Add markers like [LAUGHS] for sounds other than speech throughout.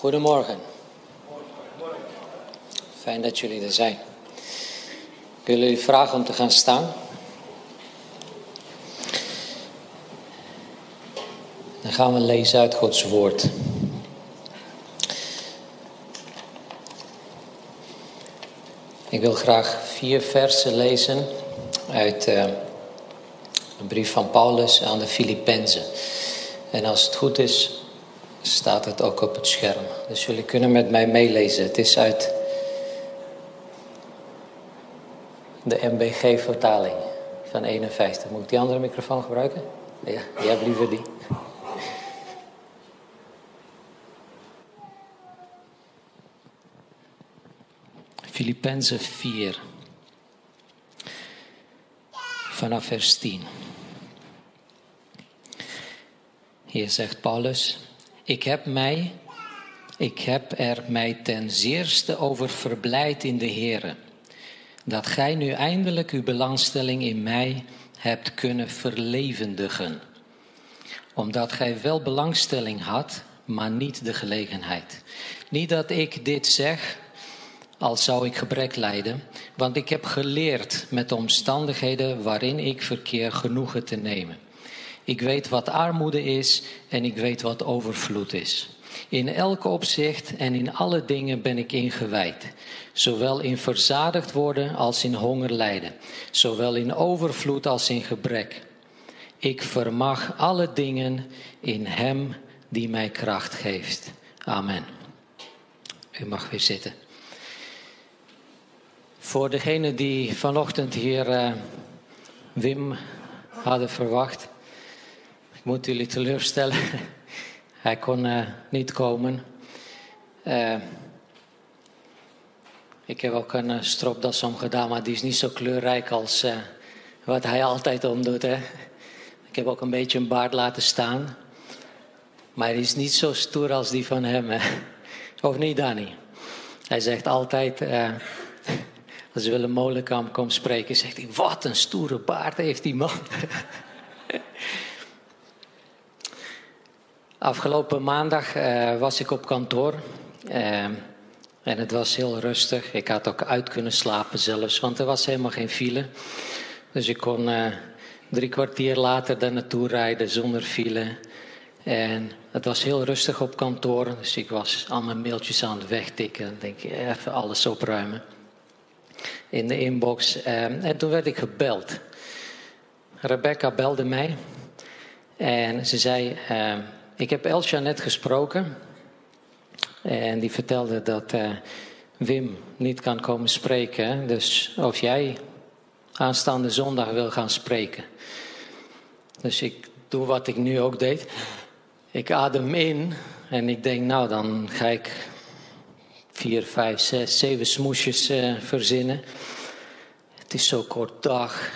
Goedemorgen. Fijn dat jullie er zijn. Ik wil jullie vragen om te gaan staan. Dan gaan we lezen uit Gods woord. Ik wil graag vier versen lezen uit uh, een brief van Paulus aan de Filippenzen. En als het goed is, staat het ook op het scherm. Dus jullie kunnen met mij meelezen. Het is uit de MBG-vertaling van 51. Moet ik die andere microfoon gebruiken? Ja, jij liever die. Filippenzen 4. Vanaf vers 10. Hier zegt Paulus: Ik heb mij, ik heb er mij ten zeerste over verblijd in de Heer, dat gij nu eindelijk uw belangstelling in mij hebt kunnen verlevendigen, omdat gij wel belangstelling had, maar niet de gelegenheid. Niet dat ik dit zeg, als zou ik gebrek lijden, want ik heb geleerd met de omstandigheden waarin ik verkeer genoegen te nemen. Ik weet wat armoede is en ik weet wat overvloed is. In elk opzicht en in alle dingen ben ik ingewijd. Zowel in verzadigd worden als in honger lijden. Zowel in overvloed als in gebrek. Ik vermag alle dingen in Hem die mij kracht geeft. Amen. U mag weer zitten. Voor degene die vanochtend hier uh, Wim hadden verwacht. Ik moet jullie teleurstellen. [LAUGHS] Hij kon uh, niet komen. Uh, ik heb ook een stropdas omgedaan, maar die is niet zo kleurrijk als wat hij altijd omdoet. Hè? Ik heb ook een beetje een baard laten staan. Maar die is niet zo stoer als die van hem. Hè? Of niet, Danny? Hij zegt altijd [LAUGHS] als Willem Molenkamp komt spreken, zegt hij: Wat een stoere baard heeft die man. [LAUGHS] Afgelopen maandag uh, was ik op kantoor. Uh, en het was heel rustig. Ik had ook uit kunnen slapen zelfs, want er was helemaal geen file. Dus ik kon uh, drie kwartier later daar naartoe rijden zonder file. En het was heel rustig op kantoor. Dus ik was al mijn mailtjes aan het wegtikken. En denk ik, even alles opruimen in de inbox. En toen werd ik gebeld. Rebecca belde mij. En ze zei: Ik heb Elsja net gesproken. En die vertelde dat uh, Wim niet kan komen spreken. Dus of jij aanstaande zondag wil gaan spreken. Dus ik doe wat ik nu ook deed. Ik adem in en ik denk, nou dan ga ik vier, vijf, zes, zeven smoesjes uh, verzinnen. Het is zo kort dag.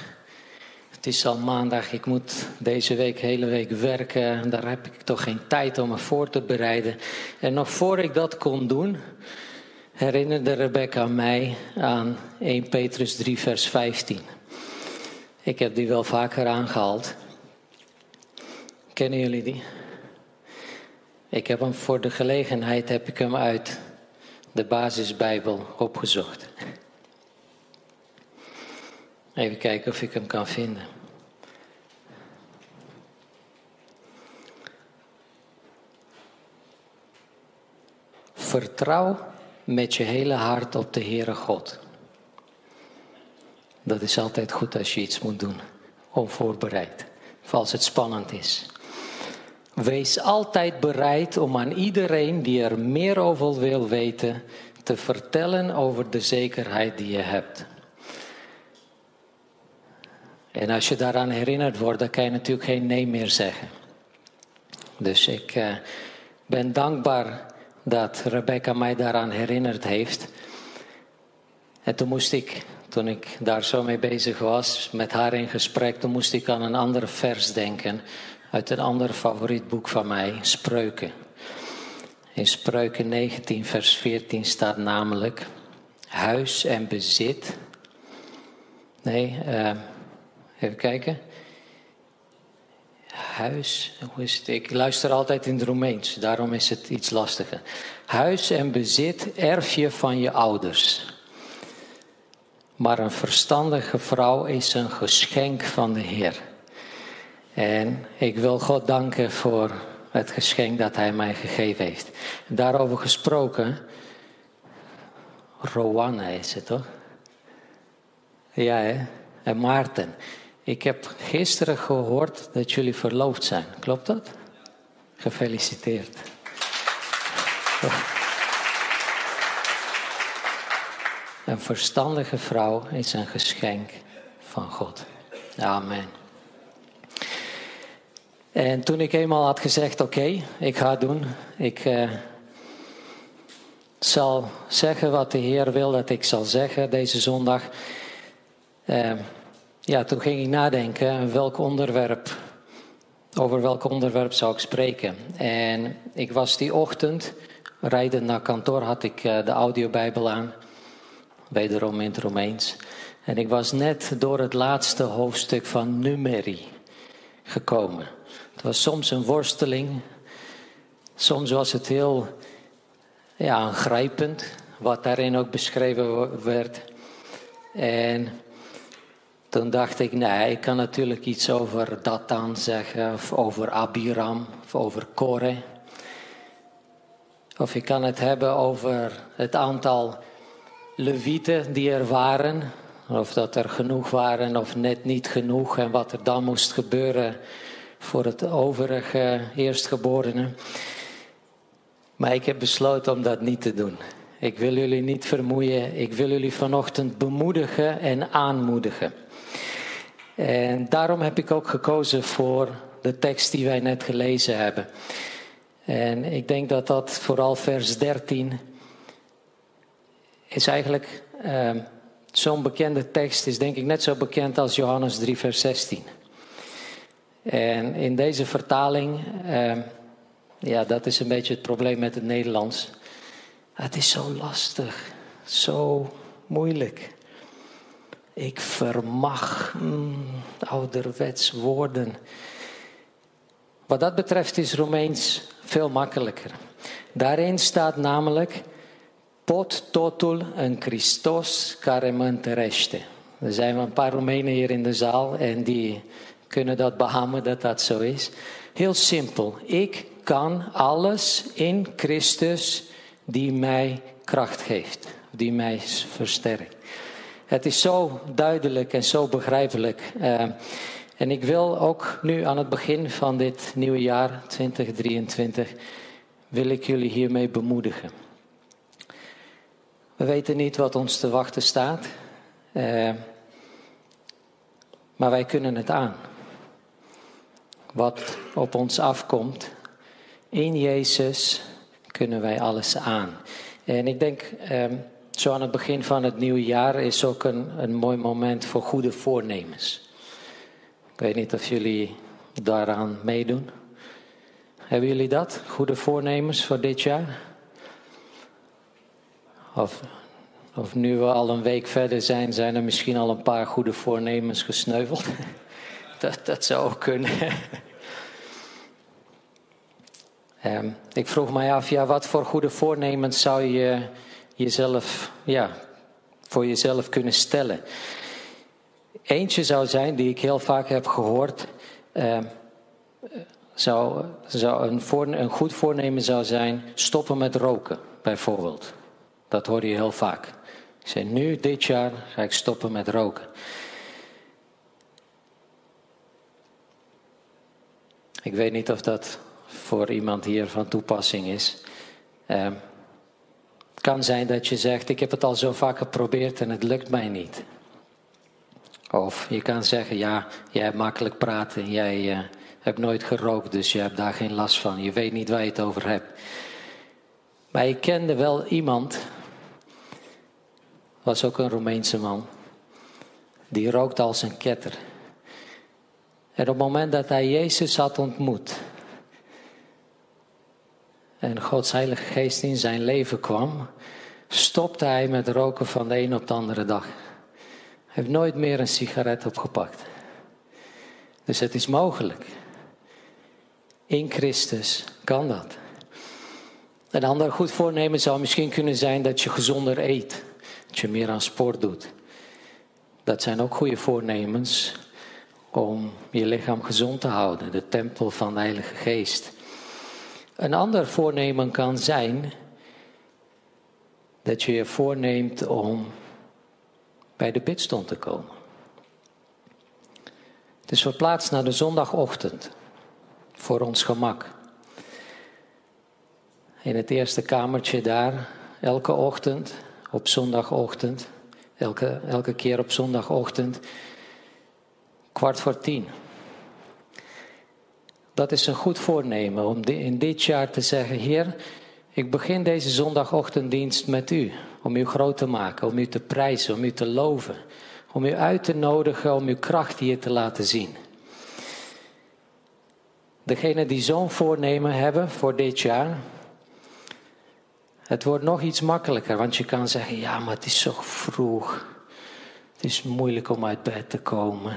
Het is al maandag. Ik moet deze week, hele week werken. Daar heb ik toch geen tijd om me voor te bereiden. En nog voor ik dat kon doen, herinnerde Rebecca mij aan 1 Petrus 3, vers 15. Ik heb die wel vaker aangehaald. Kennen jullie die? Ik heb hem voor de gelegenheid heb ik hem uit de basisbijbel opgezocht. Even kijken of ik hem kan vinden. Vertrouw met je hele hart op de Heere God. Dat is altijd goed als je iets moet doen, onvoorbereid, als het spannend is. Wees altijd bereid om aan iedereen die er meer over wil weten te vertellen over de zekerheid die je hebt. En als je daaraan herinnerd wordt, dan kan je natuurlijk geen nee meer zeggen. Dus ik uh, ben dankbaar dat Rebecca mij daaraan herinnerd heeft. En toen moest ik, toen ik daar zo mee bezig was, met haar in gesprek, toen moest ik aan een ander vers denken uit een ander favoriet boek van mij, Spreuken. In Spreuken 19, vers 14 staat namelijk: Huis en bezit. Nee, uh, even kijken. huis, hoe? Ik luister altijd in het Romeins, daarom is het iets lastiger. Huis en bezit erf je van je ouders. Maar een verstandige vrouw is een geschenk van de Heer. En ik wil God danken voor het geschenk dat Hij mij gegeven heeft. Daarover gesproken, Rowanne is het toch? Ja, hè? En Maarten. Ik heb gisteren gehoord dat jullie verloofd zijn. Klopt dat? Gefeliciteerd. Een verstandige vrouw is een geschenk van God. Amen. En toen ik eenmaal had gezegd: Oké, ik ga het doen. Ik uh, zal zeggen wat de Heer wil dat ik zal zeggen deze zondag. Uh, ja, toen ging ik nadenken welk onderwerp, over welk onderwerp zou ik spreken. En ik was die ochtend, rijden naar kantoor, had ik uh, de audiobijbel aan, wederom in het Romeins. En ik was net door het laatste hoofdstuk van Numeri gekomen. Het was soms een worsteling, soms was het heel ja, aangrijpend, wat daarin ook beschreven werd. En toen dacht ik, nee, ik kan natuurlijk iets over Datan zeggen, of over Abiram, of over Kore. Of ik kan het hebben over het aantal levieten die er waren. Of dat er genoeg waren of net niet genoeg. En wat er dan moest gebeuren voor het overige eerstgeborene. Maar ik heb besloten om dat niet te doen. Ik wil jullie niet vermoeien. Ik wil jullie vanochtend bemoedigen en aanmoedigen. En daarom heb ik ook gekozen voor de tekst die wij net gelezen hebben. En ik denk dat dat vooral vers 13 is eigenlijk uh, zo'n bekende tekst, is denk ik net zo bekend als Johannes 3, vers 16. En in deze vertaling, uh, ja, dat is een beetje het probleem met het Nederlands. Het is zo lastig, zo moeilijk. Ik vermag mm, ouderwets woorden. Wat dat betreft is Romeins veel makkelijker. Daarin staat namelijk pot totul en Christos care întărește. Er zijn een paar Romeinen hier in de zaal en die kunnen dat behamen dat dat zo is. Heel simpel. Ik kan alles in Christus die mij kracht geeft, die mij versterkt. Het is zo duidelijk en zo begrijpelijk. Uh, en ik wil ook nu aan het begin van dit nieuwe jaar 2023, wil ik jullie hiermee bemoedigen. We weten niet wat ons te wachten staat, uh, maar wij kunnen het aan. Wat op ons afkomt, in Jezus kunnen wij alles aan. En ik denk, uh, zo aan het begin van het nieuwe jaar is ook een, een mooi moment voor goede voornemens. Ik weet niet of jullie daaraan meedoen. Hebben jullie dat? Goede voornemens voor dit jaar? Of, of nu we al een week verder zijn, zijn er misschien al een paar goede voornemens gesneuveld? [LAUGHS] dat, dat zou ook kunnen. um, [LAUGHS] ik vroeg mij af, ja, wat voor goede voornemens zou je jezelf, ja, voor jezelf kunnen stellen. Eentje zou zijn, die ik heel vaak heb gehoord, uh, zou, zou een, een goed voornemen zou zijn stoppen met roken, bijvoorbeeld. Dat hoor je heel vaak. Ik zei, nu, dit jaar, ga ik stoppen met roken. Ik weet niet of dat voor iemand hier van toepassing is. Uh, kan zijn dat je zegt, ik heb het al zo vaak geprobeerd en het lukt mij niet. Of je kan zeggen, ja, jij hebt makkelijk praten, jij uh, hebt nooit gerookt, dus je hebt daar geen last van. Je weet niet waar je het over hebt. Maar ik kende wel iemand, was ook een Romeinse man, die rookte als een ketter. En op het moment dat hij Jezus had ontmoet, en Gods Heilige Geest in zijn leven kwam, stopte hij met roken van de een op de andere dag. Hij heeft nooit meer een sigaret opgepakt. Dus het is mogelijk. In Christus kan dat. Een ander goed voornemen zou misschien kunnen zijn dat je gezonder eet. Dat je meer aan sport doet. Dat zijn ook goede voornemens om je lichaam gezond te houden. De tempel van de Heilige Geest. Een ander voornemen kan zijn dat je je voorneemt om bij de bidstond te komen. Het is verplaatst naar de zondagochtend voor ons gemak. In het eerste kamertje daar, elke ochtend, op zondagochtend, elke, elke keer op zondagochtend, kwart voor tien. Dat is een goed voornemen om in dit jaar te zeggen: Heer, ik begin deze zondagochtenddienst met u. Om u groot te maken, om u te prijzen, om u te loven. Om u uit te nodigen, om uw kracht hier te laten zien. Degenen die zo'n voornemen hebben voor dit jaar. Het wordt nog iets makkelijker, want je kan zeggen: ja, maar het is zo vroeg. Het is moeilijk om uit bed te komen.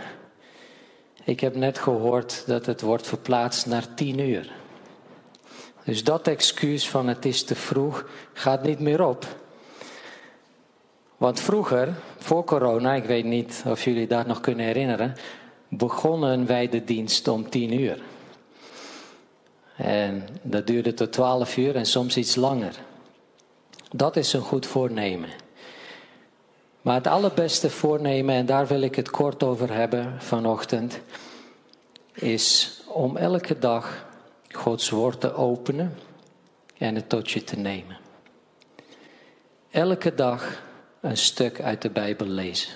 Ik heb net gehoord dat het wordt verplaatst naar tien uur. Dus dat excuus van het is te vroeg gaat niet meer op. Want vroeger, voor corona, ik weet niet of jullie dat nog kunnen herinneren, begonnen wij de dienst om tien uur. En dat duurde tot twaalf uur en soms iets langer. Dat is een goed voornemen. Maar het allerbeste voornemen, en daar wil ik het kort over hebben vanochtend, is om elke dag Gods woord te openen en het tot je te nemen. Elke dag een stuk uit de Bijbel lezen.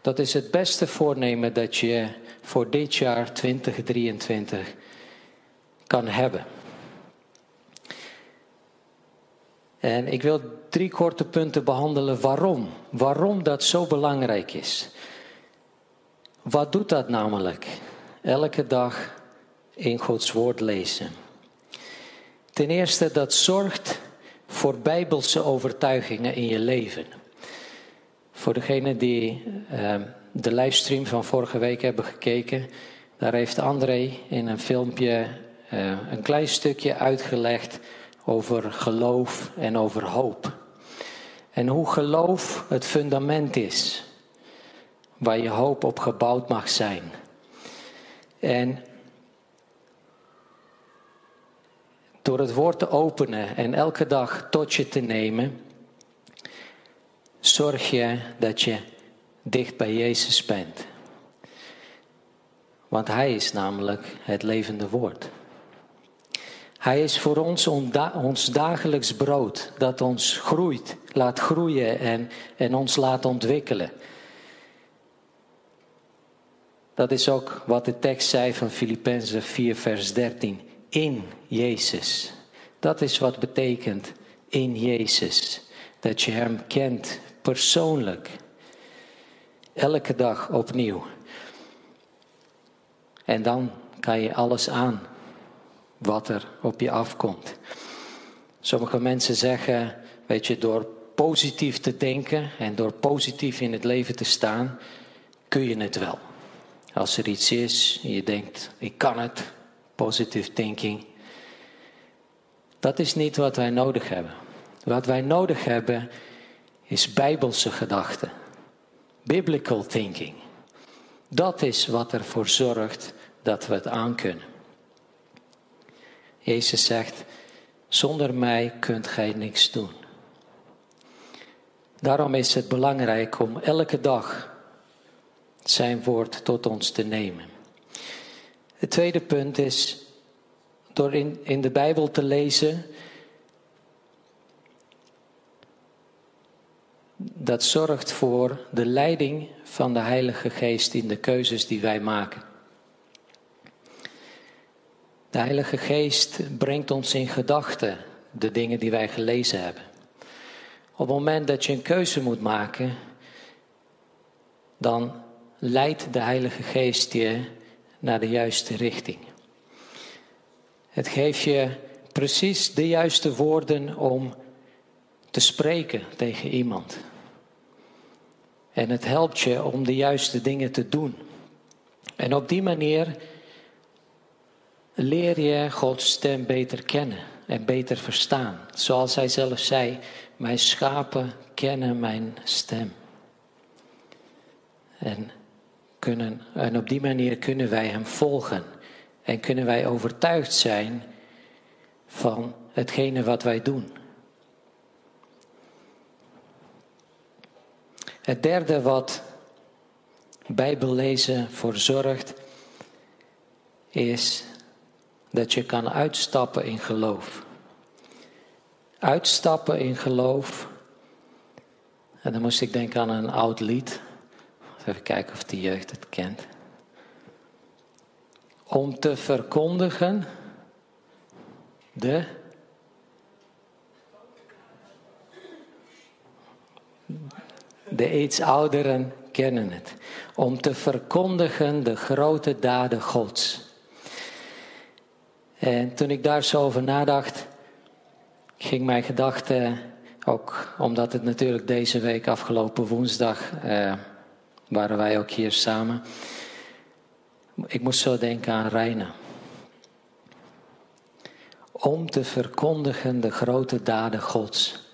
Dat is het beste voornemen dat je voor dit jaar 2023 kan hebben. En ik wil drie korte punten behandelen waarom. Waarom dat zo belangrijk is. Wat doet dat namelijk? Elke dag in Gods woord lezen. Ten eerste, dat zorgt voor bijbelse overtuigingen in je leven. Voor degenen die uh, de livestream van vorige week hebben gekeken, daar heeft André in een filmpje uh, een klein stukje uitgelegd over geloof en over hoop. En hoe geloof het fundament is waar je hoop op gebouwd mag zijn. En door het woord te openen en elke dag tot je te nemen, zorg je dat je dicht bij Jezus bent. Want Hij is namelijk het levende woord. Hij is voor ons ons dagelijks brood dat ons groeit, laat groeien en, en ons laat ontwikkelen. Dat is ook wat de tekst zei van Filippenzen 4, vers 13. In Jezus. Dat is wat betekent in Jezus. Dat je Hem kent persoonlijk. Elke dag opnieuw. En dan kan je alles aan wat er op je afkomt. Sommige mensen zeggen, weet je, door positief te denken en door positief in het leven te staan, kun je het wel. Als er iets is en je denkt, ik kan het, positive thinking. Dat is niet wat wij nodig hebben. Wat wij nodig hebben is bijbelse gedachten. Biblical thinking. Dat is wat ervoor zorgt dat we het aankunnen. Jezus zegt, zonder mij kunt gij niks doen. Daarom is het belangrijk om elke dag zijn woord tot ons te nemen. Het tweede punt is door in, in de Bijbel te lezen. Dat zorgt voor de leiding van de Heilige Geest in de keuzes die wij maken. De Heilige Geest brengt ons in gedachten de dingen die wij gelezen hebben. Op het moment dat je een keuze moet maken, dan leidt de Heilige Geest je naar de juiste richting. Het geeft je precies de juiste woorden om te spreken tegen iemand. En het helpt je om de juiste dingen te doen. En op die manier leer je Gods stem beter kennen en beter verstaan. Zoals hij zelf zei, mijn schapen kennen mijn stem. En, kunnen, en op die manier kunnen wij hem volgen. En kunnen wij overtuigd zijn van hetgene wat wij doen. Het derde wat Bijbellezen voor zorgt, is dat je kan uitstappen in geloof. Uitstappen in geloof. En dan moest ik denken aan een oud lied. Even kijken of de jeugd het kent. Om te verkondigen de. De iets ouderen kennen het. Om te verkondigen de grote daden Gods. En toen ik daar zo over nadacht, ging mijn gedachte ook, omdat het natuurlijk deze week, afgelopen woensdag, eh, waren wij ook hier samen. Ik moest zo denken aan Reina. Om te verkondigen de grote daden Gods.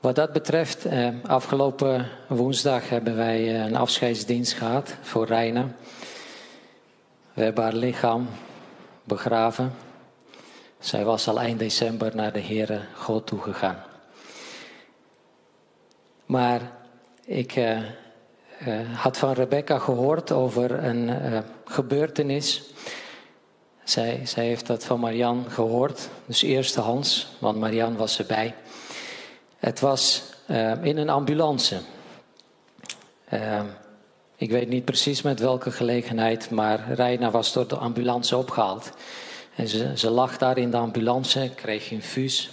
Wat dat betreft, eh, afgelopen woensdag hebben wij eh, een afscheidsdienst gehad voor Reina. We hebben haar lichaam begraven. Zij was al eind december naar de Heere God toegegaan. Maar ik uh, uh, had van Rebecca gehoord over een uh, gebeurtenis. Zij, zij heeft dat van Marian gehoord, dus eerstehands, want Marian was erbij. Het was in een ambulance. Ik weet niet precies met welke gelegenheid, maar Reina was door de ambulance opgehaald. En ze, ze lag daar in de ambulance, kreeg infuus.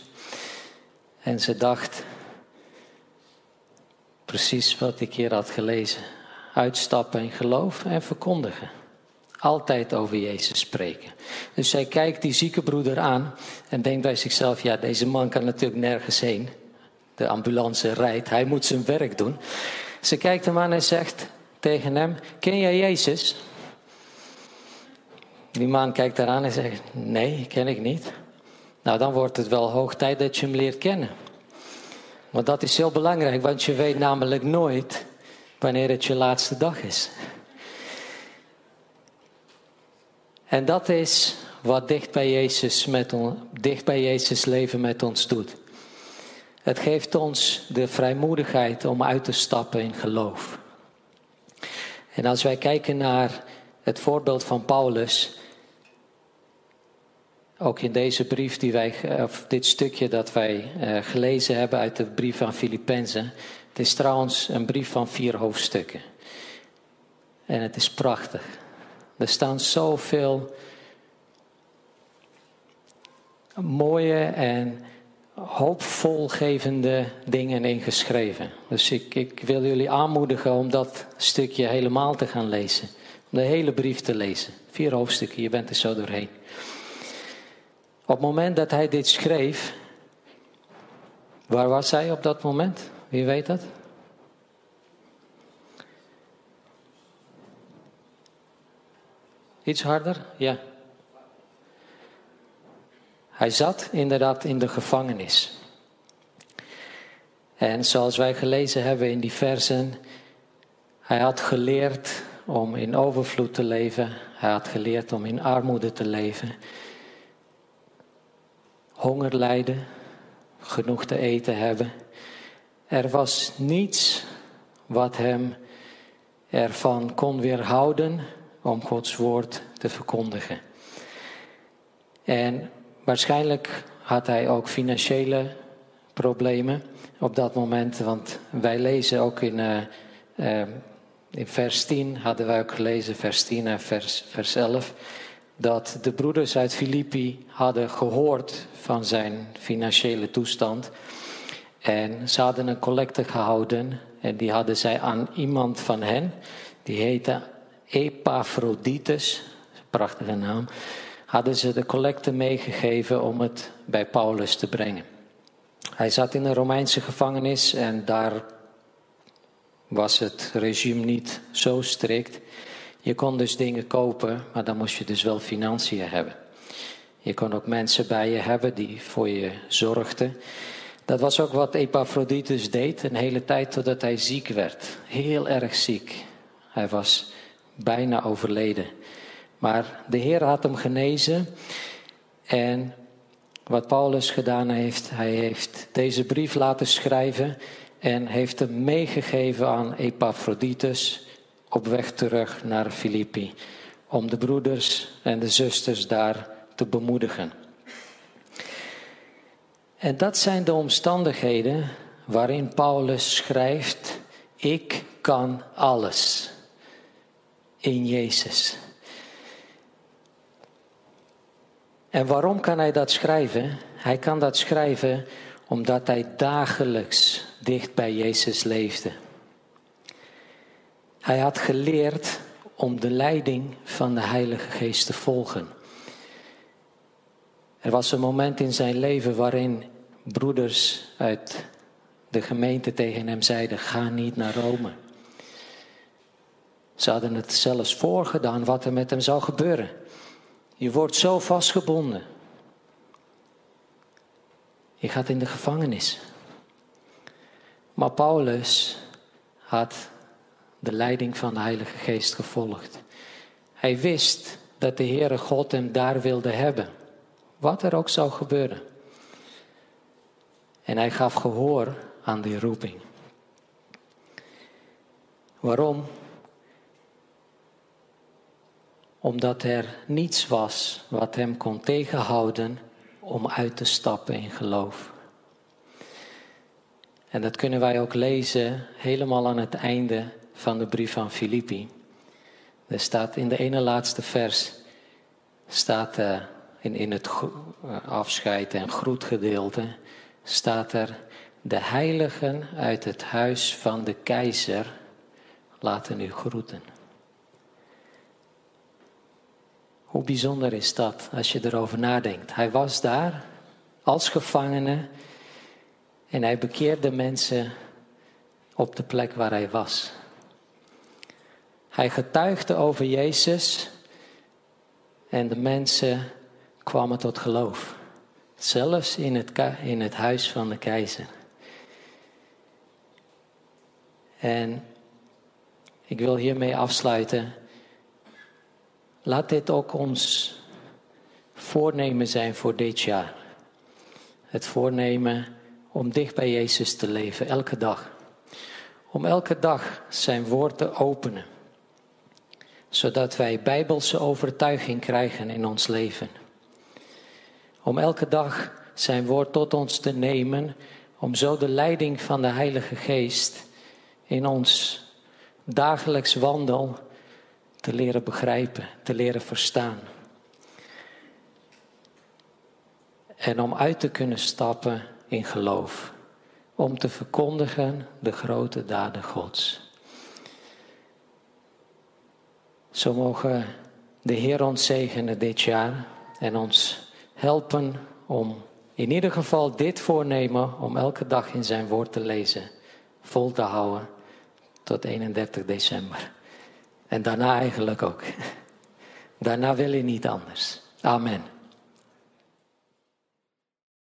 En ze dacht, precies wat ik hier had gelezen. Uitstappen in geloof en verkondigen. Altijd over Jezus spreken. Dus zij kijkt die zieke broeder aan en denkt bij zichzelf: ja, deze man kan natuurlijk nergens heen. De ambulance rijdt, hij moet zijn werk doen. Ze kijkt hem aan en zegt: tegen hem: Ken jij Jezus? Die man kijkt eraan en zegt: Nee, ken ik niet. Nou, dan wordt het wel hoog tijd dat je hem leert kennen. Want dat is heel belangrijk, want je weet namelijk nooit wanneer het je laatste dag is. En dat is wat dicht bij Jezus, met dicht bij Jezus leven met ons doet. Het geeft ons de vrijmoedigheid om uit te stappen in geloof. En als wij kijken naar het voorbeeld van Paulus, ook in deze brief die wij, of dit stukje dat wij uh, gelezen hebben uit de brief van Filippenzen. Het is trouwens een brief van vier hoofdstukken. En het is prachtig. Er staan zoveel mooie en hoopvolgevende dingen ingeschreven. Dus ik, ik wil jullie aanmoedigen om dat stukje helemaal te gaan lezen. De hele brief te lezen. Vier hoofdstukken, je bent er zo doorheen. Op het moment dat hij dit schreef, waar was hij op dat moment? Wie weet dat? Iets harder? Ja. Hij zat inderdaad in de gevangenis. En zoals wij gelezen hebben in die versen, hij had geleerd om in overvloed te leven. Hij had geleerd om in armoede te leven. Honger lijden, genoeg te eten hebben. Er was niets wat hem ervan kon weerhouden om Gods woord te verkondigen. En Waarschijnlijk had hij ook financiële problemen op dat moment. Want wij lezen ook in, uh, uh, in vers 10, hadden wij ook gelezen, vers 10 en vers, vers 11. Dat de broeders uit Filippi hadden gehoord van zijn financiële toestand. En ze hadden een collecte gehouden. En die hadden zij aan iemand van hen. Die heette Epaphroditus. Prachtige naam hadden ze de collecte meegegeven om het bij Paulus te brengen. Hij zat in een Romeinse gevangenis en daar was het regime niet zo strikt. Je kon dus dingen kopen, maar dan moest je dus wel financiën hebben. Je kon ook mensen bij je hebben die voor je zorgden. Dat was ook wat Epaphroditus deed een hele tijd totdat hij ziek werd. Heel erg ziek. Hij was bijna overleden. Maar de Heer had hem genezen. En wat Paulus gedaan heeft, hij heeft deze brief laten schrijven en heeft hem meegegeven aan Epaphroditus op weg terug naar Filippi. Om de broeders en de zusters daar te bemoedigen. En dat zijn de omstandigheden waarin Paulus schrijft: Ik kan alles in Jezus. En waarom kan hij dat schrijven? Hij kan dat schrijven omdat hij dagelijks dicht bij Jezus leefde. Hij had geleerd om de leiding van de Heilige Geest te volgen. Er was een moment in zijn leven waarin broeders uit de gemeente tegen hem zeiden: Ga niet naar Rome. Ze hadden het zelfs voorgedaan wat er met hem zou gebeuren. Je wordt zo vastgebonden. Je gaat in de gevangenis. Maar Paulus had de leiding van de Heilige Geest gevolgd. Hij wist dat de Heere God hem daar wilde hebben. Wat er ook zou gebeuren. En hij gaf gehoor aan die roeping. Waarom? Omdat er niets was wat hem kon tegenhouden om uit te stappen in geloof. En dat kunnen wij ook lezen helemaal aan het einde van de brief van Filippi. Er staat in de ene laatste vers, staat uh, in, in het eh, afscheid en groetgedeelte, staat er, de heiligen uit het huis van de keizer laten u groeten. Hoe bijzonder is dat als je erover nadenkt? Hij was daar als gevangene en hij bekeerde mensen op de plek waar hij was. Hij getuigde over Jezus en de mensen kwamen tot geloof. Zelfs in het, in het huis van de keizer. En ik wil hiermee afsluiten. Laat dit ook ons voornemen zijn voor dit jaar. Het voornemen om dicht bij Jezus te leven, elke dag. Om elke dag zijn woord te openen. Zodat wij bijbelse overtuiging krijgen in ons leven. Om elke dag zijn woord tot ons te nemen. Om zo de leiding van de Heilige Geest in ons dagelijks wandel te leren begrijpen, te leren verstaan. En om uit te kunnen stappen in geloof. Om te verkondigen de grote daden Gods. Zo mogen de Heer ons zegenen dit jaar en ons helpen om in ieder geval dit voornemen om elke dag in zijn woord te lezen, vol te houden tot 31 december. En daarna eigenlijk ook. [LAUGHS] Daarna wil je niet anders. Amen.